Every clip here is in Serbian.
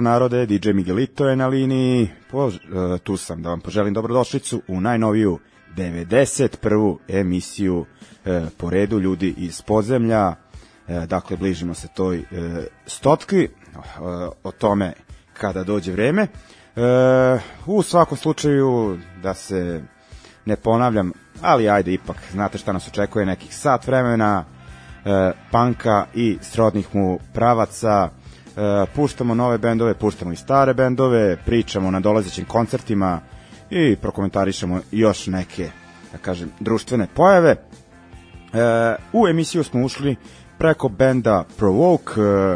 Pozdrav narode, DJ Miguelito je na liniji, po, uh, tu sam da vam poželim dobrodošlicu u najnoviju 91. emisiju uh, po redu ljudi iz podzemlja, uh, dakle bližimo se toj stotki, o tome kada dođe vreme. U svakom slučaju da se ne ponavljam, ali ajde ipak, znate šta nas očekuje, nekih sat vremena, panka i srodnih mu pravaca, E, puštamo nove bendove, puštamo i stare bendove, pričamo na dolazećim koncertima i prokomentarišemo još neke, da kažem, društvene pojave. E, u emisiju smo ušli preko benda Provoke, e,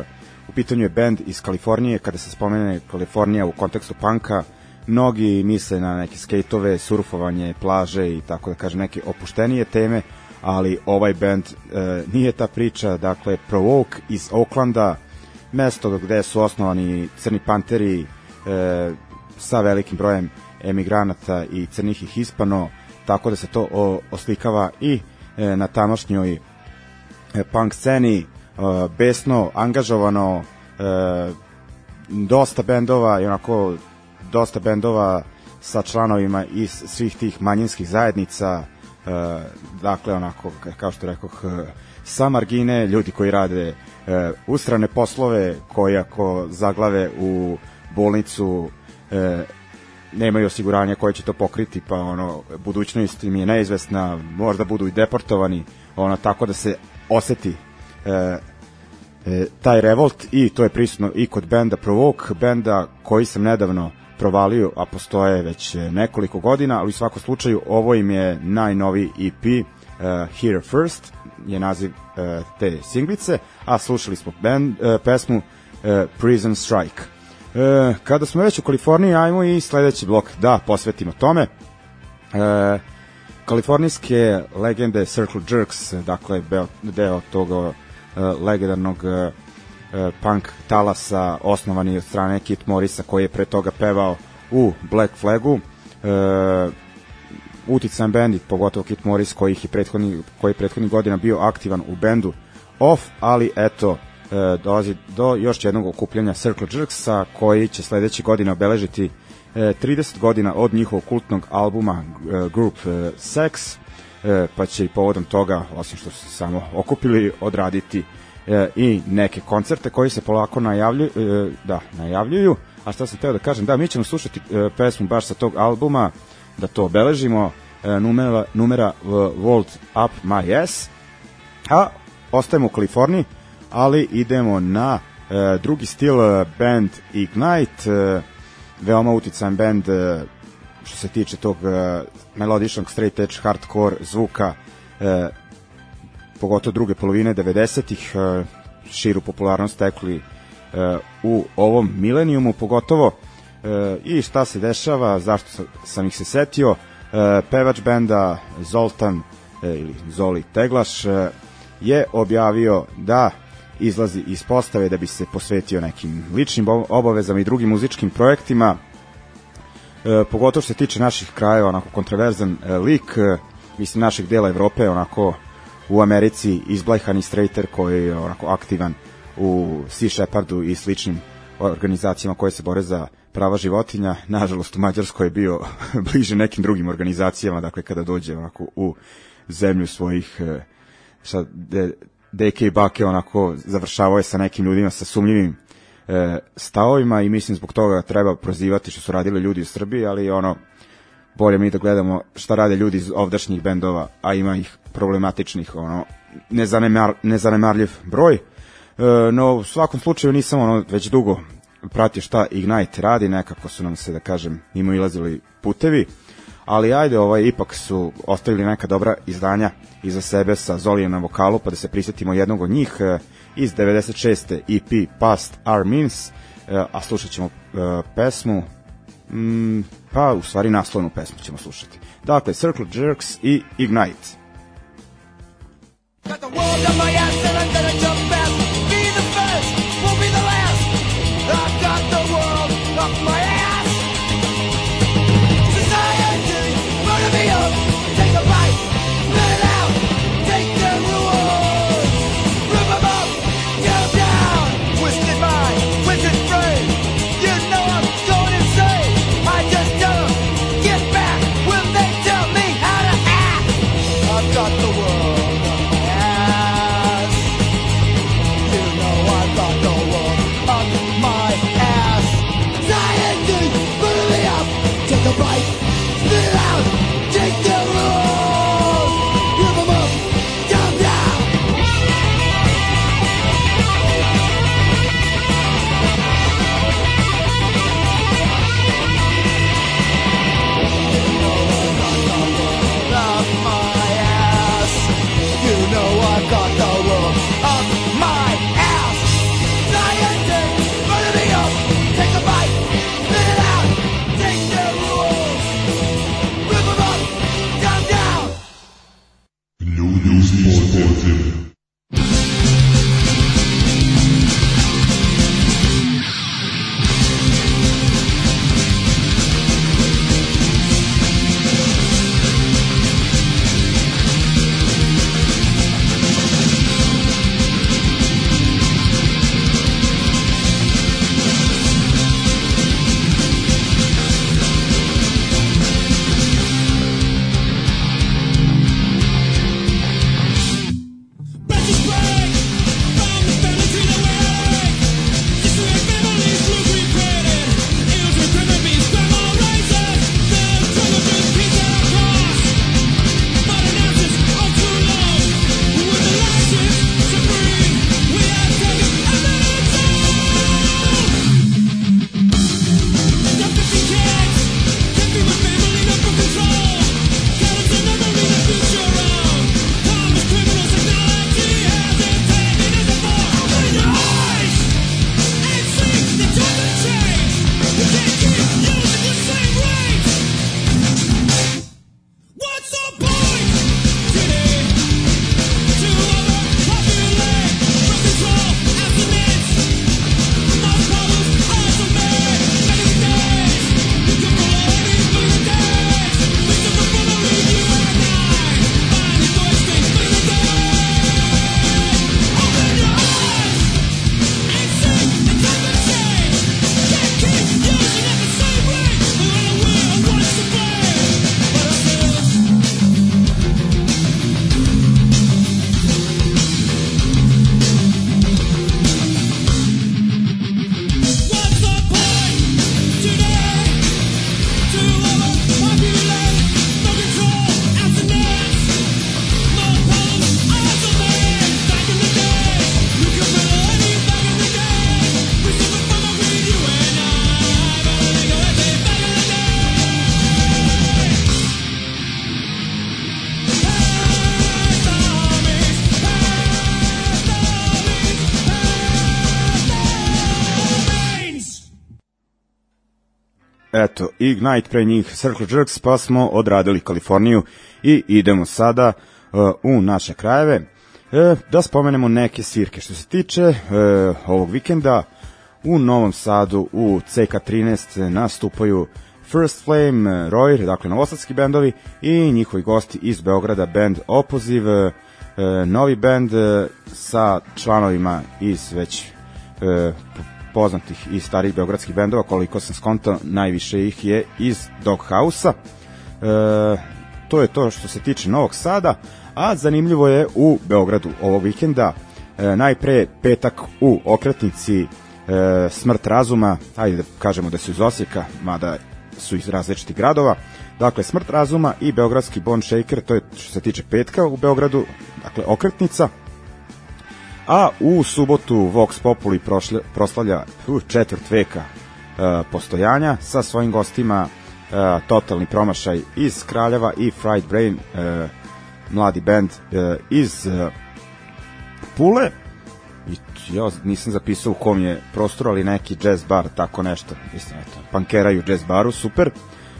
u pitanju je bend iz Kalifornije, kada se spomene Kalifornija u kontekstu panka, mnogi misle na neke skejtove, surfovanje, plaže i tako da kažem neke opuštenije teme, ali ovaj bend e, nije ta priča, dakle Provoke iz Oaklanda, mesto gde su osnovani Crni Panteri e, sa velikim brojem emigranata i crnih i hispano, tako da se to o, oslikava i e, na tamošnjoj e, punk sceni, e, besno, angažovano, e, dosta bendova i onako dosta bendova sa članovima iz svih tih manjinskih zajednica, e, dakle onako, kao što rekoh, e, sa margine, ljudi koji rade e, ustrane poslove koji ako zaglave u bolnicu e, nemaju osiguranja koje će to pokriti, pa ono, budućnost im je neizvesna, možda budu i deportovani, ono, tako da se oseti e, e, taj revolt. I to je prisutno i kod benda Provoke, benda koji sam nedavno provalio, a postoje već nekoliko godina, ali u svakom slučaju ovo im je najnovi EP, uh, Here First, je naziv uh, te singlice, a slušali smo band, uh, pesmu uh, Prison Strike. Uh, kada smo već u Kaliforniji, ajmo i sledeći blok da posvetimo tome. Kalifornijske legende Circle Jerks, dakle deo tog uh, legendarnog punk talasa osnovani od strane Kit Morisa koji je pre toga pevao u Black Flagu. E, utican bend, pogotovo Kit Morris koji je prethodni, koji je prethodni godina bio aktivan u bendu Off, ali eto, e, dolazi do još jednog okupljanja Circle Jerksa koji će sledeće godine obeležiti e, 30 godina od njihovog kultnog albuma e, Group e, Sex, e, pa će i povodom toga, osim što su se samo okupili, odraditi e, i neke koncerte koji se polako najavljuju, e, da, najavljuju. A šta sam teo da kažem, da, mi ćemo slušati e, pesmu baš sa tog albuma, da to obeležimo, e, numera, numera World Up My Ass, a ostajemo u Kaliforniji, ali idemo na e, drugi stil e, band Ignite, e, veoma utican band e, što se tiče tog e, melodičnog straight edge hardcore zvuka e, pogotovo druge polovine 90-ih e, širu popularnost tekli e, u ovom milenijumu pogotovo i šta se dešava zašto sam ih se setio. E, pevač benda Zoltan e, ili Zoli Teglaš e, je objavio da izlazi iz postave da bi se posvetio nekim ličnim obavezama i drugim muzičkim projektima. E, pogotovo što se tiče naših krajeva onako kontroverzan e, lik e, mislim našeg dela Evrope onako u Americi izblajhani straighter koji je onako aktivan u Sea Shepherdu i sličnim organizacijama koje se bore za prava životinja. Nažalost, u Mađarskoj je bio bliže nekim drugim organizacijama, dakle, kada dođe onako u zemlju svojih sa de, deke i bake onako završavao je sa nekim ljudima sa sumnjivim e, stavovima i mislim zbog toga treba prozivati što su radili ljudi u Srbiji, ali ono bolje mi da gledamo šta rade ljudi iz ovdašnjih bendova, a ima ih problematičnih, ono, nezanemar, nezanemarljiv broj. E, no, u svakom slučaju nisam ono već dugo pratio šta Ignite radi, nekako su nam se, da kažem, mimo ilazili putevi, ali ajde, ovaj, ipak su ostavili neka dobra izdanja iza sebe sa Zolijem na vokalu, pa da se prisetimo jednog od njih e, iz 96. EP Past Our Means, e, a slušat ćemo pesmu mm, pa u stvari naslovnu pesmu ćemo slušati. Dakle, Circle Jerks i Ignite. Got the world on my ass and I'm gonna Escócia. Ignite pre njih Circle Jerks, pa smo odradili Kaliforniju i idemo sada uh, u naše krajeve. E, da spomenemo neke svirke. Što se tiče e, ovog vikenda, u Novom Sadu u CK13 nastupaju First Flame, Royer, dakle novosadski bendovi i njihovi gosti iz Beograda, band Opoziv, novi band sa članovima iz već poznatih i starih beogradskih bendova, koliko sam skontao, najviše ih je iz Doghouse-a. E, to je to što se tiče Novog Sada, a zanimljivo je u Beogradu ovog vikenda, e, najpre petak u okretnici e, Smrt razuma, ajde da kažemo da su iz Osijeka, mada su iz različitih gradova, dakle Smrt razuma i Beogradski Bone Shaker, to je što se tiče petka u Beogradu, dakle okretnica, a u subotu Vox Populi prošle, proslavlja četvrt veka uh, postojanja sa svojim gostima uh, totalni promašaj iz Kraljeva i Fried Brain uh, mladi band uh, iz uh, Pule i ja nisam zapisao u kom je prostor, ali neki jazz bar, tako nešto, mislim, eto, pankeraju jazz baru, super.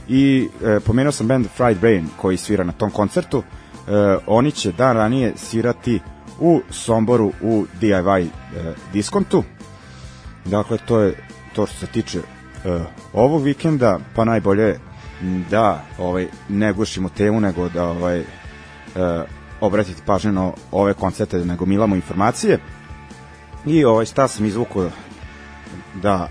I e, pomenuo sam band Fried Brain koji svira na tom koncertu. E, oni će dan ranije svirati u Somboru u DIY e, diskontu. Dakle, to je to što se tiče e, ovog vikenda, pa najbolje da ovaj ne gušimo temu, nego da ovaj e, obratiti pažnju na ove koncerte, nego milamo informacije. I ovaj stav sam izvukao da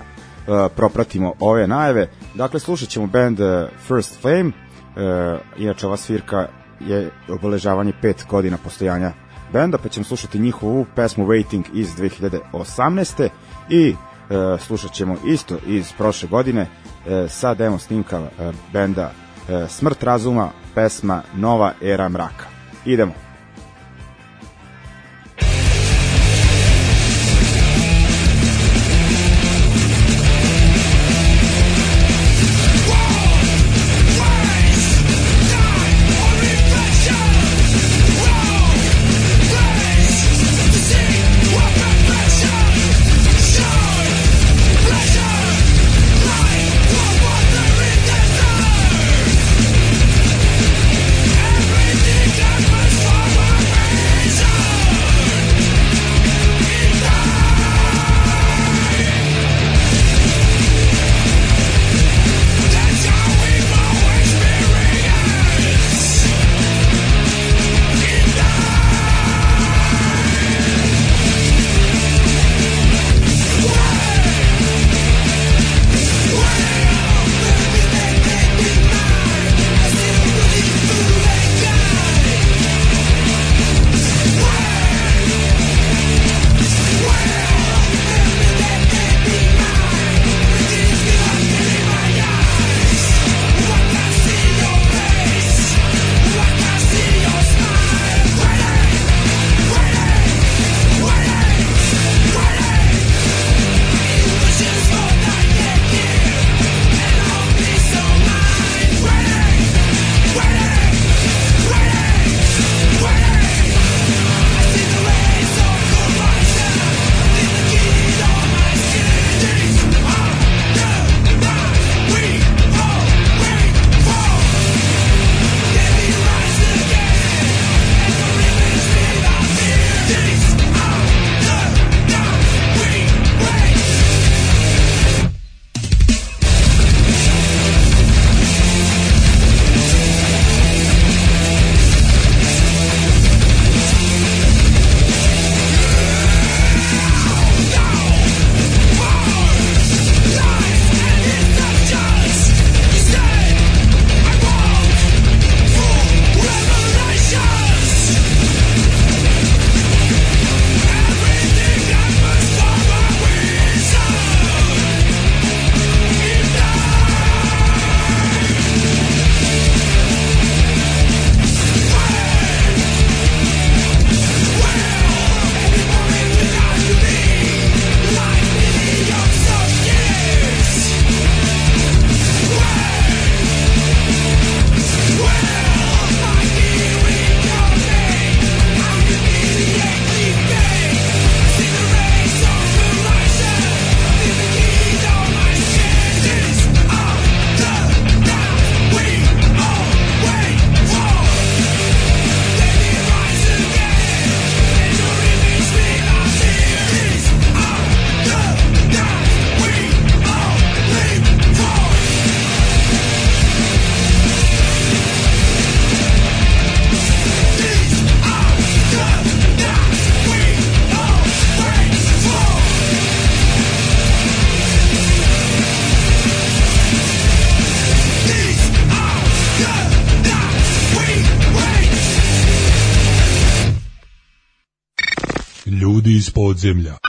uh, propratimo ove najave. Dakle, slušat ćemo band uh, First Flame, uh, inače ova svirka je obeležavanje pet godina postojanja benda, pa ćemo slušati njihovu pesmu Waiting iz 2018. i uh, slušat ćemo isto iz prošle godine uh, sa demo snimka uh, benda uh, Smrt razuma, pesma Nova era mraka. Idemo. земля.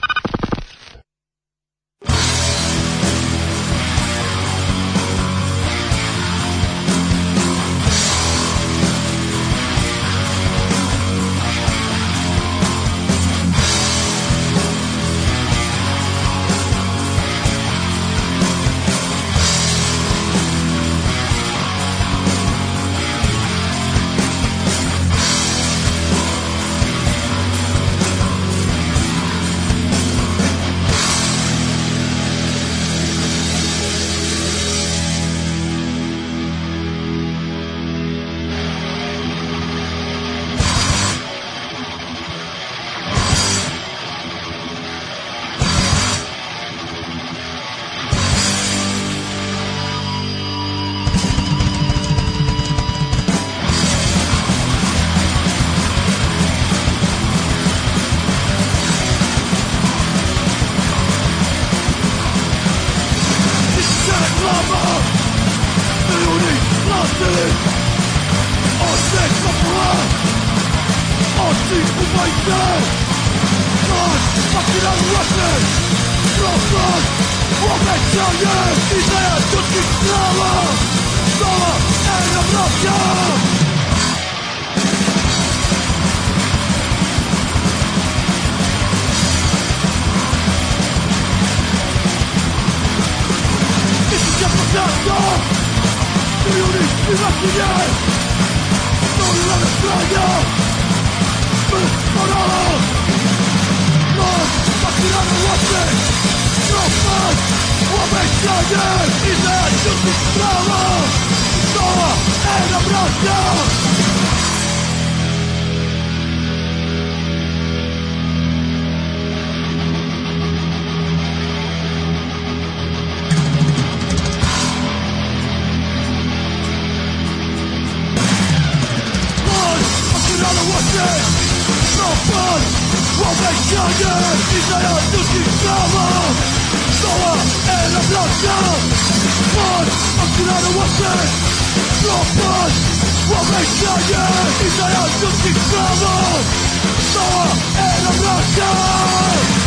ignorantes que clamam Soa en la plaza Van a tirar o hacer Tropas o habéis calle Ignorantes que clamam Soa en la plaza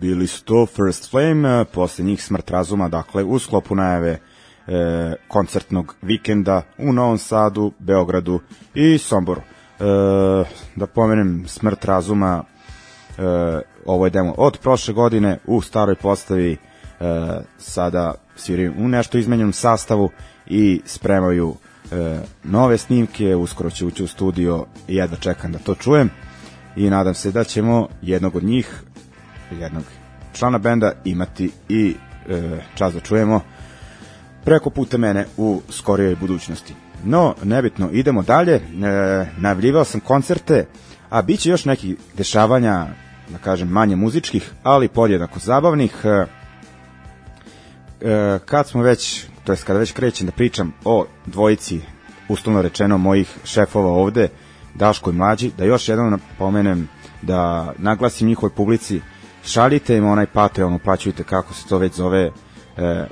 bili su to First Flame, posle njih Smrt razuma, dakle u sklopu najave e, koncertnog vikenda u Novom Sadu, Beogradu i Somboru. E, da pomenem Smrt razuma, e, ovo je demo od prošle godine u staroj postavi, e, sada sviraju u nešto izmenjenom sastavu i spremaju e, nove snimke, uskoro će ući u studio i jedva čekam da to čujem i nadam se da ćemo jednog od njih jednog člana benda imati i e, čas da čujemo preko puta mene u skorijoj budućnosti. No, nebitno, idemo dalje. E, najavljivao sam koncerte, a bit će još nekih dešavanja, da kažem, manje muzičkih, ali podjednako zabavnih. E, e, kad smo već, to jest kada već krećem da pričam o dvojici, uslovno rečeno, mojih šefova ovde, Daško i Mlađi, da još jednom napomenem da naglasim njihovoj publici šaljite im onaj Patreon, uplaćujte kako se to već zove. E,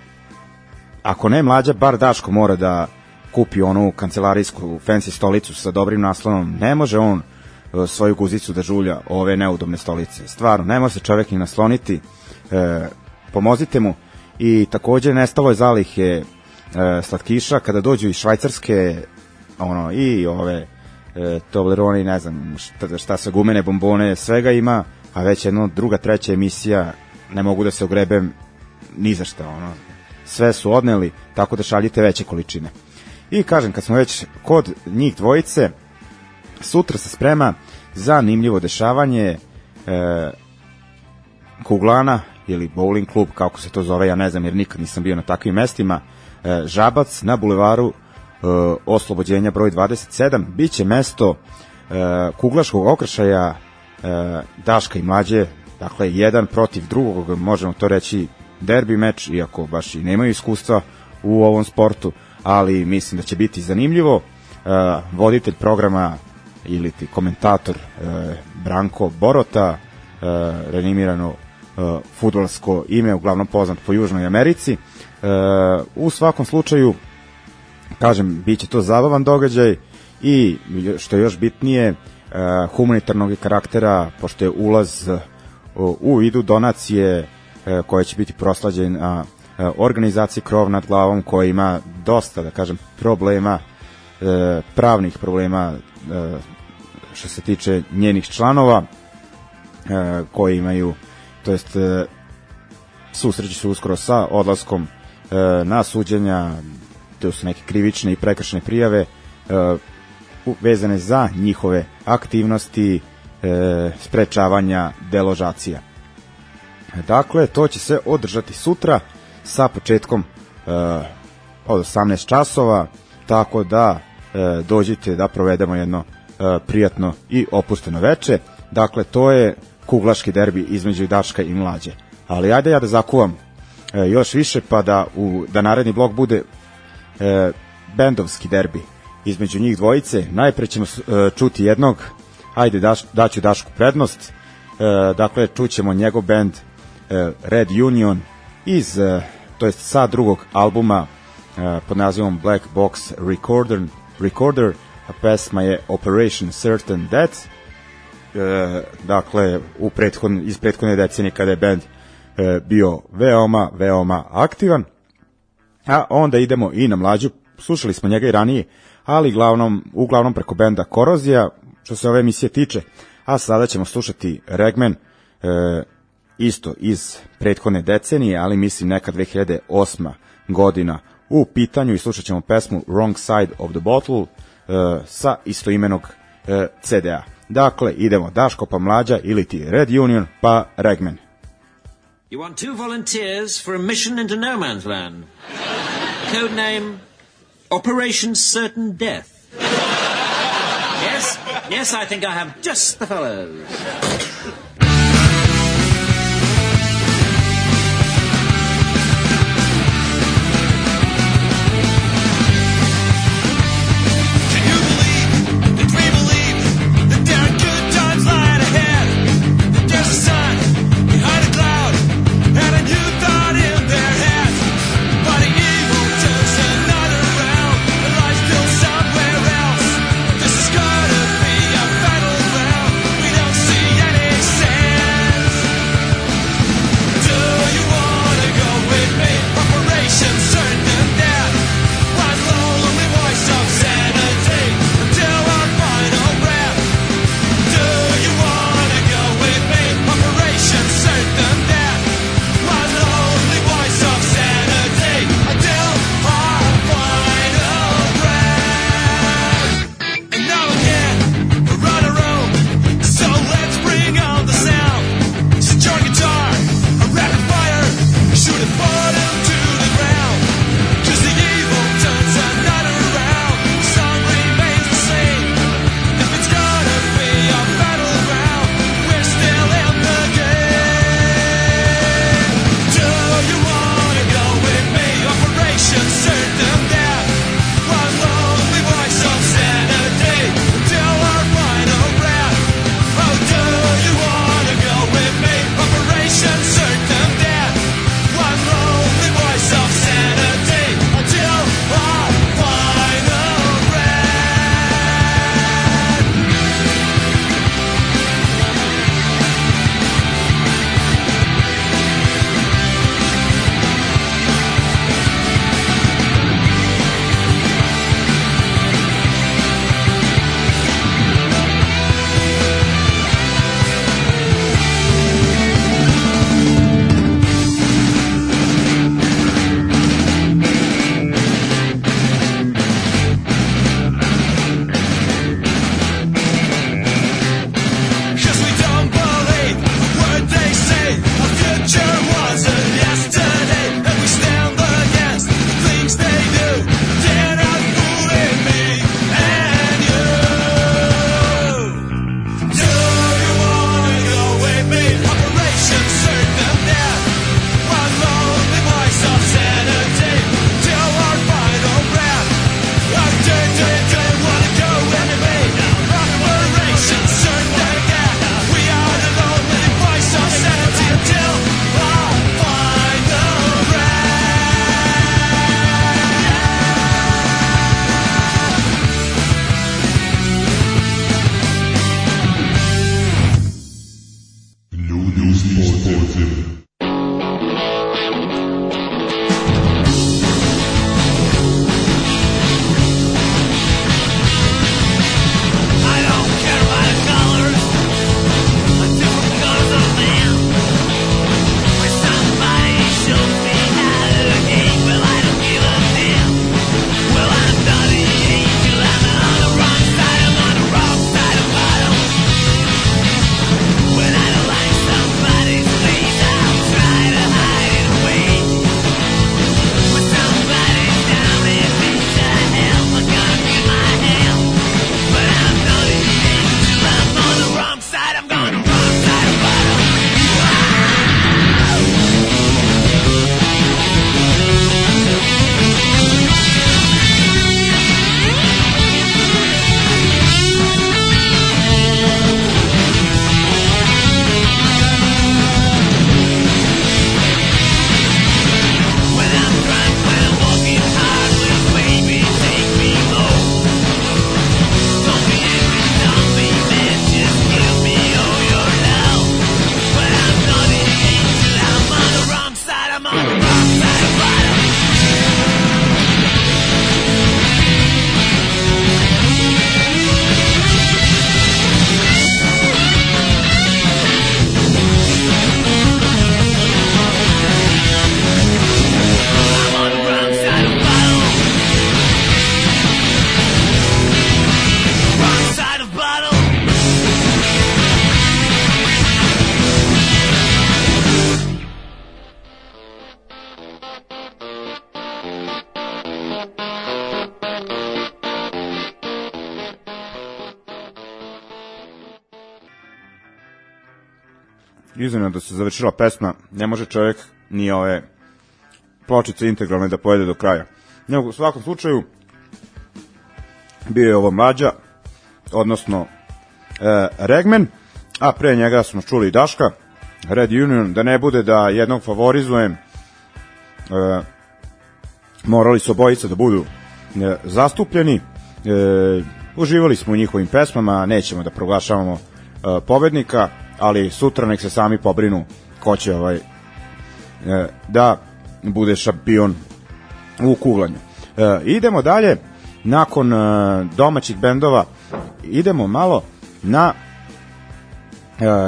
ako ne mlađa, bar Daško mora da kupi onu kancelarijsku fancy stolicu sa dobrim naslonom. Ne može on e, svoju guzicu da žulja ove neudobne stolice. Stvarno, ne može se čovek ni nasloniti. E, pomozite mu. I takođe nestalo je zalihe e, slatkiša kada dođu iz Švajcarske ono i ove e, Toblerone ne znam šta, šta se gumene bombone svega ima a već jedna druga, treća emisija ne mogu da se ogrebem ni za šta, ono. Sve su odneli, tako da šaljite veće količine. I kažem, kad smo već kod njih dvojice, sutra se sprema zanimljivo dešavanje e, Kuglana ili bowling klub, kako se to zove, ja ne znam jer nikad nisam bio na takvim mestima, e, Žabac na bulevaru e, Oslobođenja broj 27, biće mesto e, kuglaškog okršaja e, Daška i Mlađe, dakle jedan protiv drugog, možemo to reći derbi meč, iako baš i nemaju iskustva u ovom sportu, ali mislim da će biti zanimljivo. Uh, voditelj programa ili ti komentator uh, Branko Borota, renimirano futbolsko ime, uglavnom poznat po Južnoj Americi. U svakom slučaju, kažem, bit će to zabavan događaj i što je još bitnije, humanitarnog karaktera, pošto je ulaz uh, u idu donacije uh, koje će biti proslađena organizaciji Krov nad glavom koja ima dosta, da kažem, problema, pravnih problema što se tiče njenih članova koji imaju to jest susreći se uskoro sa odlaskom na suđenja, to su neke krivične i prekršne prijave vezane za njihove aktivnosti sprečavanja deložacija. Dakle, to će se održati sutra sa početkom od 18 časova, tako da dođite da provedemo jedno prijatno i opusteno veče. Dakle, to je kuglaški derbi između Daška i Mlađe. Ali ajde ja da zakuvam e, još više pa da u da naredni blok bude e, bendovski derbi između njih dvojice. Najpre ćemo e, čuti jednog, ajde daš, daću Dašku prednost. E, dakle, čućemo njegov bend e, Red Union iz, to jest sa drugog albuma pod nazivom Black Box Recorder, Recorder a pesma je Operation Certain Death dakle u prethodne, iz prethodne decenije kada je band bio veoma, veoma aktivan. A onda idemo i na mlađu, slušali smo njega i ranije, ali glavnom, uglavnom preko benda Korozija, što se ove emisije tiče, a sada ćemo slušati Regman, e, isto iz prethodne decenije, ali mislim neka 2008. godina u pitanju i slušat ćemo pesmu Wrong Side of the Bottle e, sa istoimenog e, CD-a. Dakle, idemo Daško pa Mlađa ili ti Red Union pa Regman. You want two volunteers for a mission into no man's land. Code name Operation Certain Death. Yes, yes, I think I have just the fellows. Iznenada se završila pesma, ne može čovjek ni ove pločice integralne da pojede do kraja. Nego, u svakom slučaju, bio je ovo mlađa, odnosno e, Regmen, a pre njega smo čuli i Daška, Red Union, da ne bude da jednog favorizujem, e, morali su obojica da budu e, zastupljeni, e, uživali smo u njihovim pesmama, nećemo da proglašavamo e, pobednika, ali sutra nek se sami pobrinu ko će ovaj, e, da bude šampion u kuvlanju. E, idemo dalje, nakon e, domaćih bendova, idemo malo na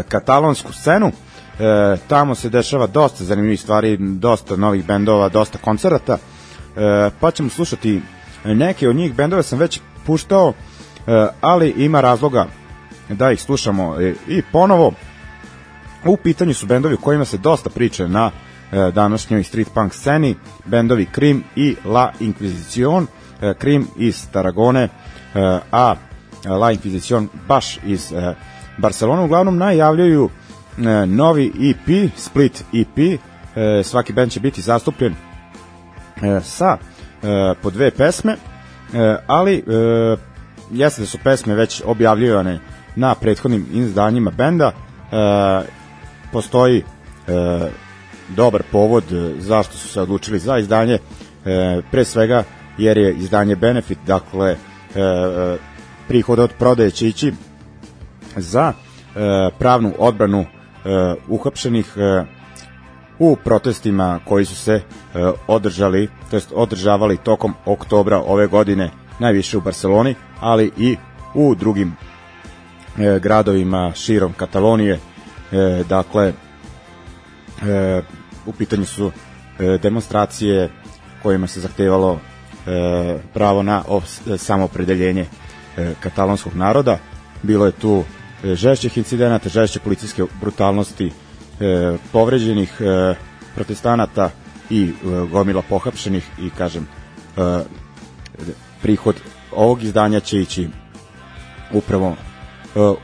katalonsku scenu, e, tamo se dešava dosta zanimljivih stvari, dosta novih bendova, dosta koncerata, e, pa ćemo slušati neke od njih. Bendova sam već puštao, e, ali ima razloga da ih slušamo e, i ponovo. U pitanju su bendovi u kojima se dosta priče na e, današnjoj street punk sceni, bendovi Krim i La Inquisition, e, Krim iz Taragone, e, a La Inquisition baš iz Barcelona. Uglavnom najavljaju novi EP, Split EP, svaki band će biti zastupljen sa po dve pesme, ali jeste da su pesme već objavljivane na prethodnim izdanjima benda, e, postoji e, dobar povod e, zašto su se odlučili za izdanje, e, pre svega jer je izdanje Benefit, dakle e, e, prihod od prodaje će ići za e, pravnu odbranu e, uhapšenih e, u protestima koji su se e, održali, to jest održavali tokom oktobra ove godine, najviše u Barceloni, ali i u drugim e, gradovima širom Katalonije. E, dakle, e, u pitanju su e, demonstracije kojima se zahtevalo e, pravo na samopredeljenje e, katalonskog naroda. Bilo je tu e, žešćih incidenata, žešće policijske brutalnosti, e, povređenih e, protestanata i e, gomila pohapšenih i kažem e, prihod ovog izdanja će ići upravo e,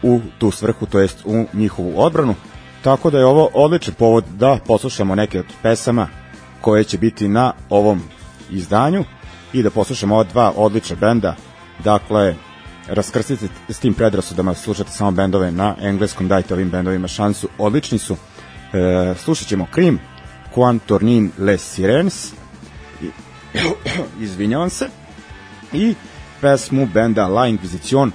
u tu svrhu, to jest u njihovu odbranu. Tako da je ovo odličan povod da poslušamo neke od pesama koje će biti na ovom izdanju i da poslušamo ova dva odlična benda. Dakle, raskrstite s tim predrasudama, slušate samo bendove na engleskom, dajte ovim bendovima šansu, odlični su. E, slušat ćemo Krim, Quan Tornin Les Sirens, izvinjavam se, i pesmu benda La Inquisition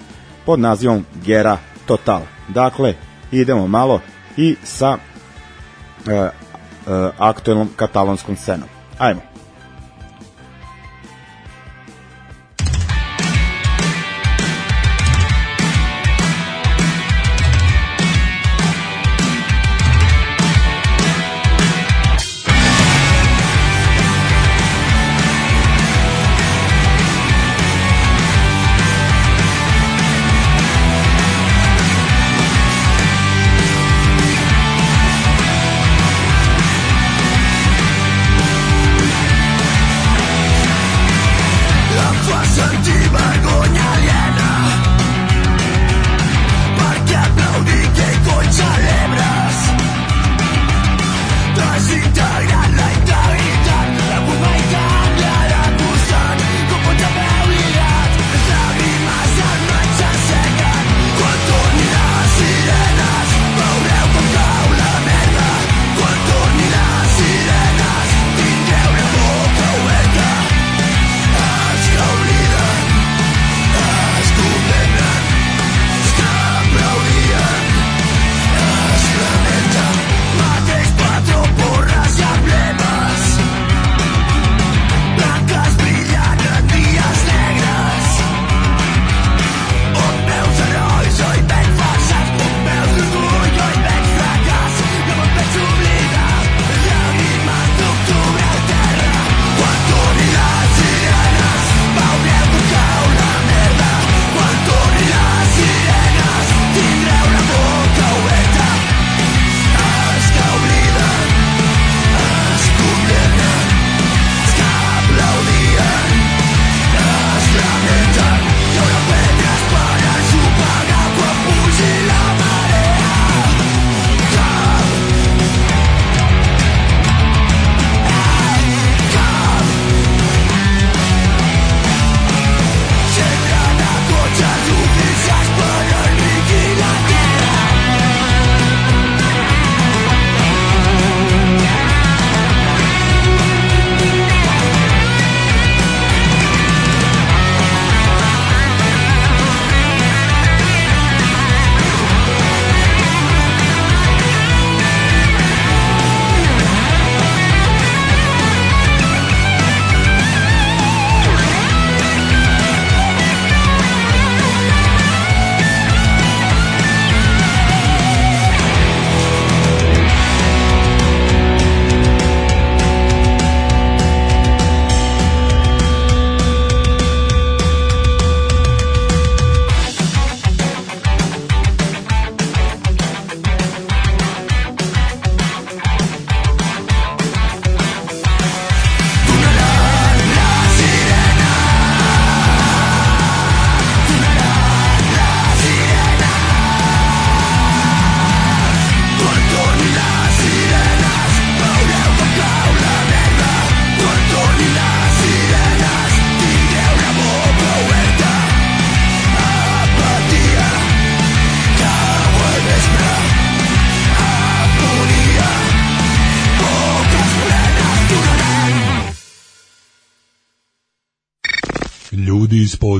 pod nazivom Gera Total. Dakle, idemo malo i sa e, e, aktuelnom katalonskom scenom. Ajmo.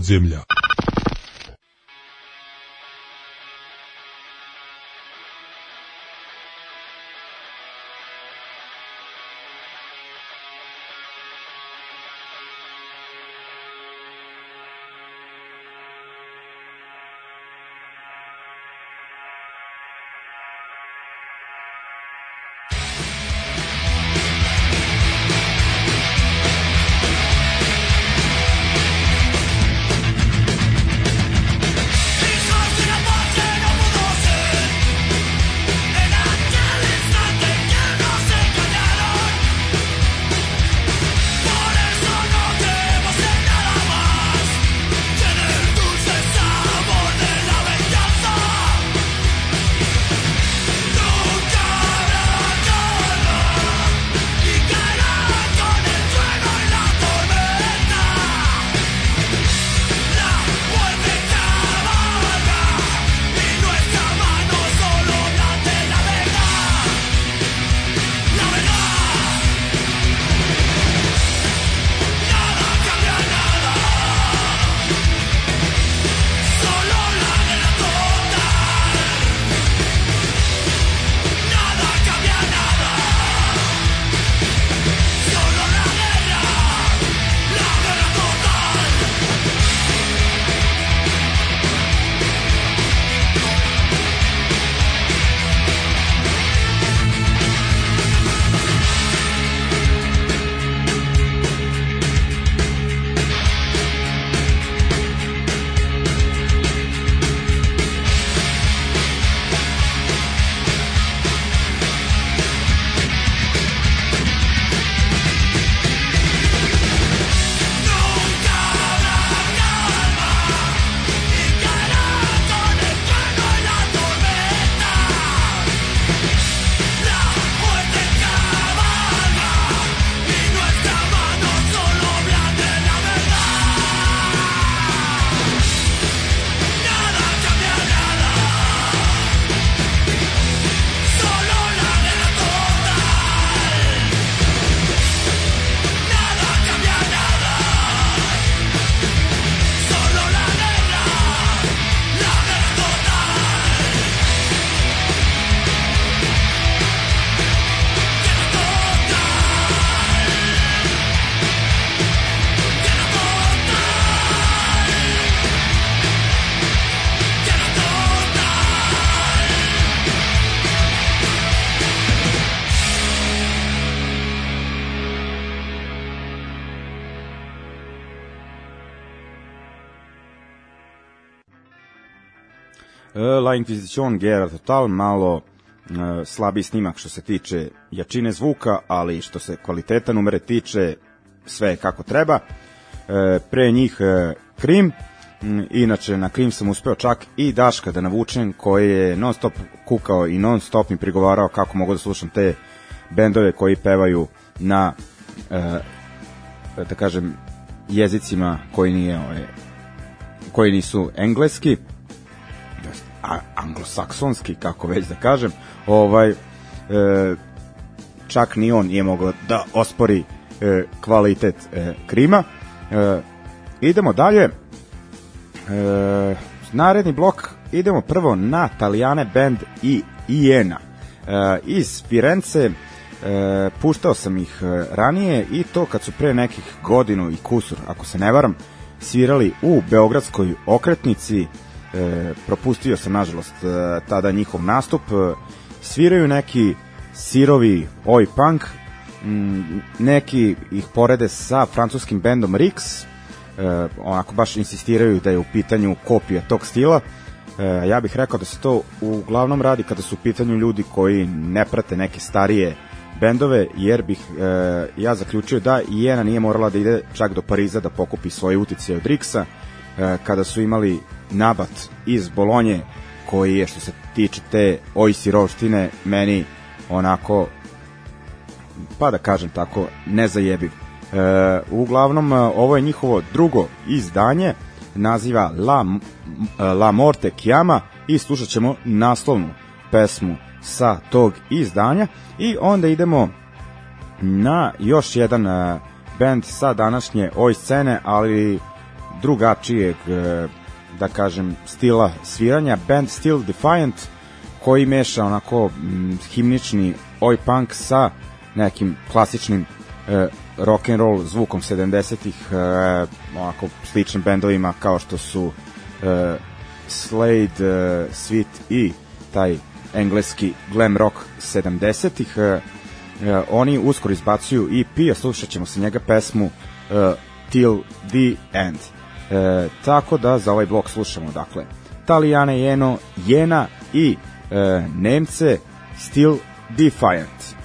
Ljudi La Inquisition Guerra Total, malo uh, slabiji snimak što se tiče jačine zvuka, ali što se kvaliteta numere tiče, sve kako treba. Uh, pre njih uh, Krim, Mm, inače na Krim sam uspeo čak i Daška da navučem koji je non stop kukao i non stop mi prigovarao kako mogu da slušam te bendove koji pevaju na uh, da kažem jezicima koji nije ovaj, koji nisu engleski anglosaksonski kako već da kažem ovaj e, čak ni on nije mogao da ospori e, kvalitet e, Krima e, idemo dalje E, naredni blok idemo prvo na Talijane band i Iena. E, iz Firence e, puštao sam ih e, ranije i to kad su pre nekih godinu i kusur, ako se ne varam, svirali u Beogradskoj okretnici. E, propustio sam, nažalost, e, tada njihov nastup. E, sviraju neki sirovi oj punk, m, neki ih porede sa francuskim bendom Rix, e, onako baš insistiraju da je u pitanju kopija tog stila. E, ja bih rekao da se to uglavnom radi kada su u pitanju ljudi koji ne prate neke starije bendove, jer bih e, ja zaključio da Jena nije morala da ide čak do Pariza da pokupi svoje utice od Rixa, e, kada su imali nabat iz Bolonje, koji je što se tiče te oj sirovštine meni onako pa da kažem tako nezajebiv. E, uglavnom, e, ovo je njihovo drugo izdanje, naziva La, e, La Morte Chiama i slušat ćemo naslovnu pesmu sa tog izdanja. I onda idemo na još jedan uh, band sa današnje oj scene, ali drugačijeg da kažem stila sviranja. Band Still Defiant koji meša onako mm, himnični oj punk sa nekim klasičnim e, rock and roll zvukom 70-ih e, onako sličnim bendovima kao što su e, Slade, e, Sweet i taj engleski glam rock 70-ih e, e, oni uskoro izbacuju EP a slušat ćemo se njega pesmu e, Till the End e, tako da za ovaj blok slušamo dakle Talijane Jeno, Jena i e, Nemce Still Defiant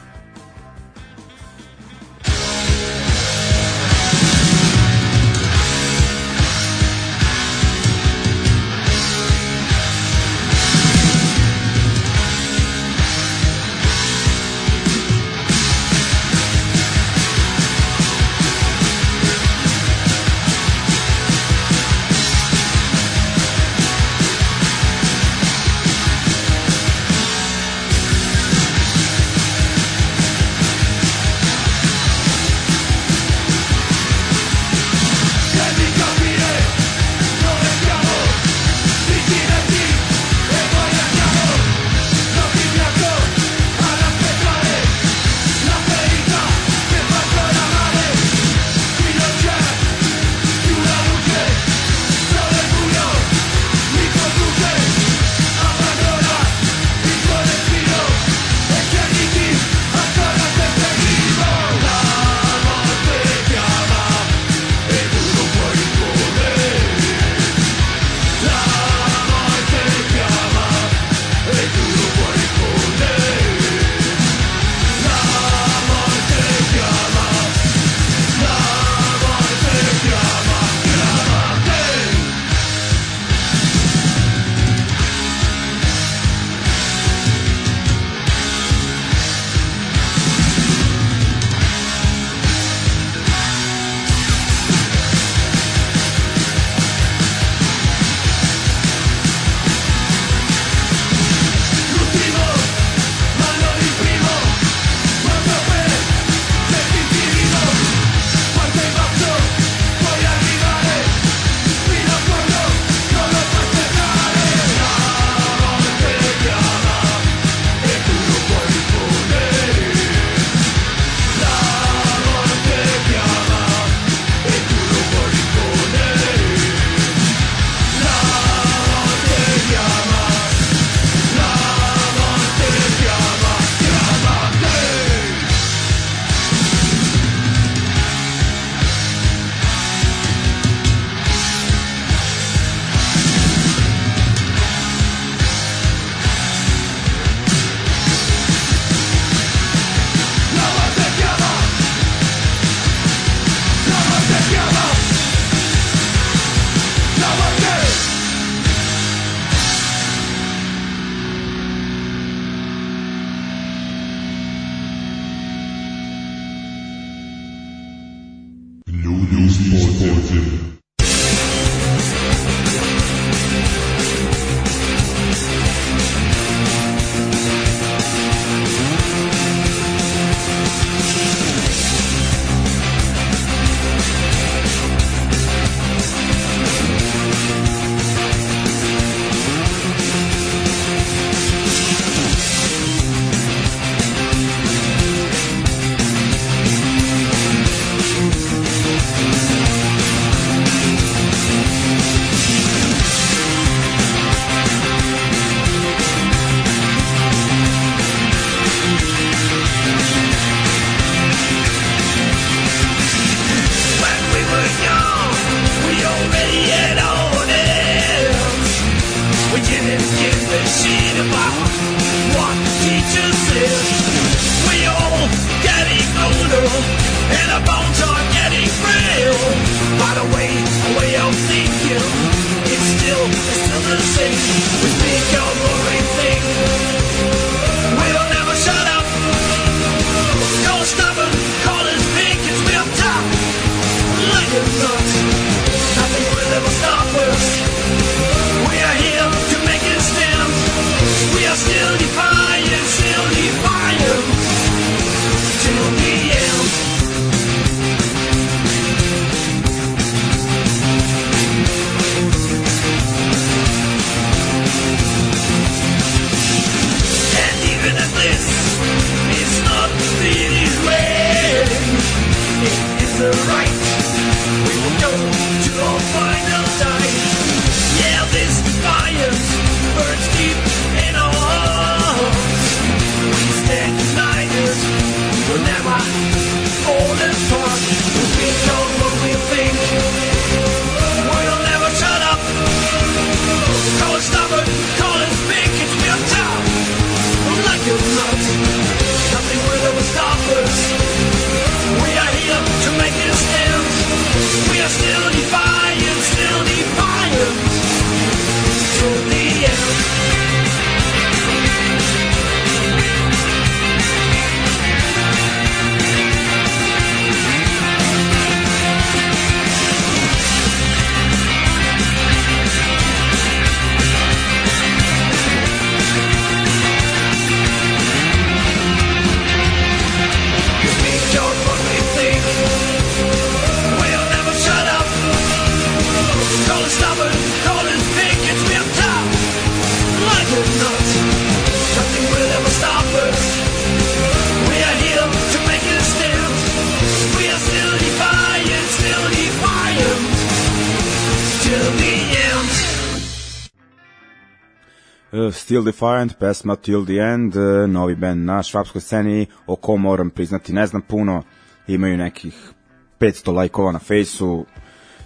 Still Defiant, pesma Till the End, uh, novi band na švapskoj sceni, o kom moram priznati ne znam puno, imaju nekih 500 lajkova na fejsu,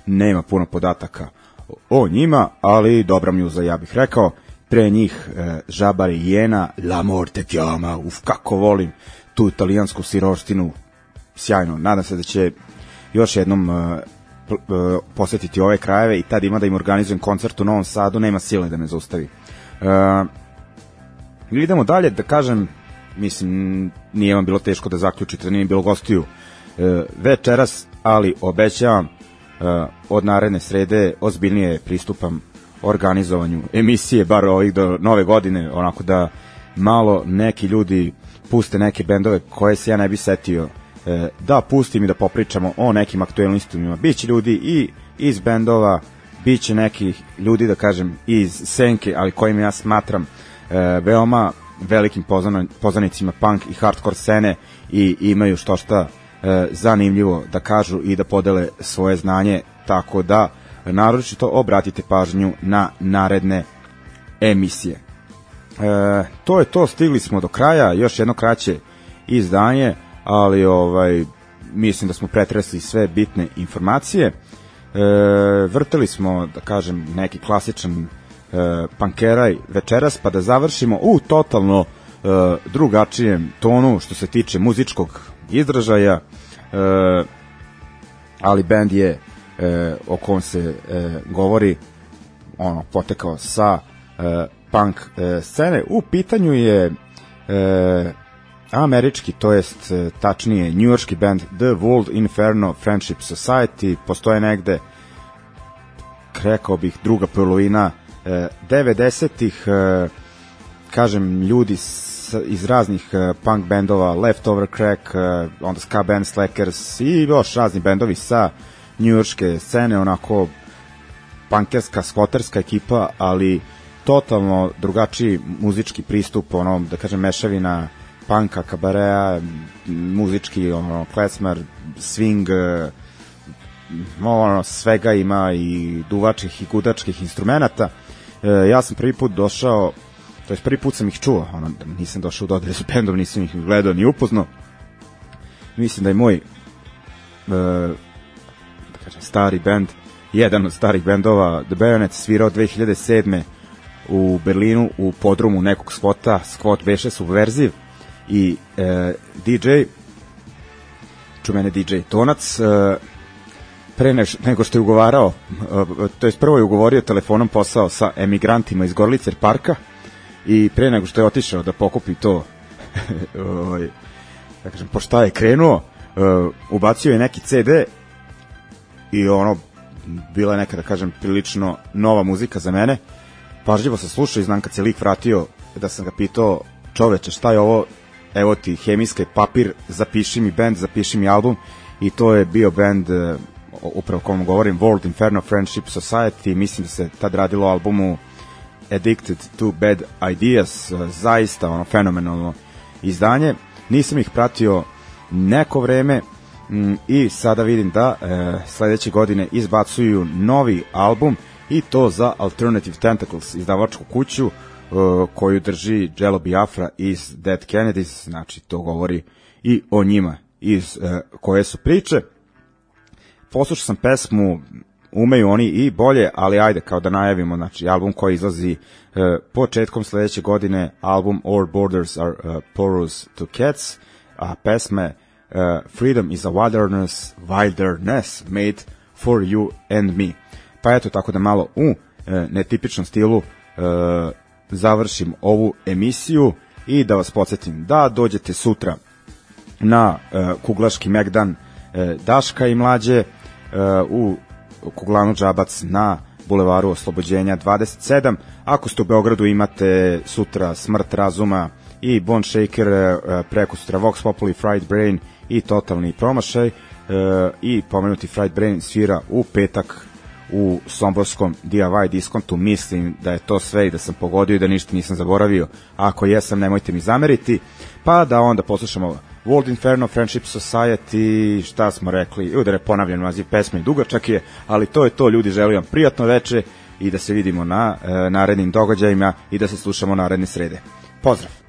nema puno podataka o njima, ali dobra mjuza, ja bih rekao. Pre njih e, Žabar Jena, La Morte Chiama, uf, kako volim tu italijansku siroštinu, sjajno. Nadam se da će još jednom e, posetiti ove krajeve i tad ima da im organizujem koncert u Novom Sadu, nema sile da me zaustavi. E, idemo dalje, da kažem, mislim, nije vam bilo teško da zaključite da nije bilo gostiju e, večeras, ali obećavam Eh, od naredne srede ozbiljnije pristupam organizovanju emisije, bar ovih do nove godine, onako da malo neki ljudi puste neke bendove koje se ja ne bi setio da pustim i da popričamo o nekim aktualnostima. Biće ljudi i iz bendova, biće nekih ljudi, da kažem, iz senke, ali kojim ja smatram eh, veoma velikim poznanicima punk i hardcore scene i imaju što šta e, zanimljivo da kažu i da podele svoje znanje, tako da naročito obratite pažnju na naredne emisije. E, to je to, stigli smo do kraja, još jedno kraće izdanje, ali ovaj mislim da smo pretresli sve bitne informacije. E, vrteli smo, da kažem, neki klasičan e, pankeraj večeras, pa da završimo u totalno e, drugačijem tonu što se tiče muzičkog izražaja, e, ali band je e, o kom se e, govori ono potekao sa e, punk e, scene. U pitanju je e, američki, to jest e, tačnije njujorski band The World Inferno Friendship Society, postoje negde rekao bih druga polovina e, 90-ih e, kažem ljudi iz raznih punk bendova, Leftover Crack, onda ska band Slackers i još razni bendovi sa njujorske scene, onako punkerska, skvoterska ekipa, ali totalno drugačiji muzički pristup, ono, da kažem, mešavina panka, kabarea, muzički, ono, klesmar, swing, uh, ono, svega ima i duvačih i gudačkih instrumenta. E, ja sam prvi put došao to je prvi put sam ih čuo, ono, nisam došao u dodire bendom, nisam ih gledao ni upoznao. Mislim da je moj uh, da kažem, stari bend, jedan od starih bendova, The Baronets, svirao 2007. u Berlinu u podrumu nekog skvota, skvot beše subverziv i e, DJ čumene DJ Tonac uh, pre nego što je ugovarao, uh, to je prvo je ugovorio telefonom posao sa emigrantima iz Gorlicer parka, i pre nego što je otišao da pokupi to ovaj, da kažem, po šta je krenuo uh, ubacio je neki CD i ono bila je neka da kažem prilično nova muzika za mene. Pažljivo se slušao i znam kad se lik vratio da sam ga pitao čoveče šta je ovo evo ti hemijski papir zapiši mi band, zapiši mi album. I to je bio band uh, upravo kom govorim World Inferno Friendship Society. Mislim da se tad radilo albumu Addicted to Bad Ideas, uh, zaista ono fenomenalno izdanje. Nisam ih pratio neko vreme mm, i sada vidim da e, sledeće godine izbacuju novi album i to za Alternative Tentacles izdavačku kuću e, koju drži Jello Biafra iz Dead Kennedys, znači to govori i o njima iz e, koje su priče. Poslušao sam pesmu umeju oni i bolje, ali ajde kao da najavimo, znači album koji izlazi uh, početkom sledeće godine, album All Borders are uh, Porous to Cats, a pesme uh, Freedom is a Wilderness, Wilderness made for you and me. Pa eto, tako da malo u uh, netipičnom stilu uh, završim ovu emisiju i da vas podsjetim da dođete sutra na uh, Kuglaški Megdan uh, Daška i mlađe uh, u Kuglanu Džabac na Bulevaru Oslobođenja 27. Ako ste u Beogradu imate sutra Smrt razuma i Bone Shaker, e, preko sutra Vox Populi, Fried Brain i Totalni promašaj e, i pomenuti Fried Brain svira u petak u Somborskom DIY diskontu. Mislim da je to sve i da sam pogodio i da ništa nisam zaboravio. Ako jesam, nemojte mi zameriti. Pa da onda poslušamo World Inferno, Friendship Society, šta smo rekli, udare ponavljam naziv pesme dugačak je, ali to je to, ljudi, želim vam prijatno veče i da se vidimo na e, narednim događajima i da se slušamo naredne srede. Pozdrav!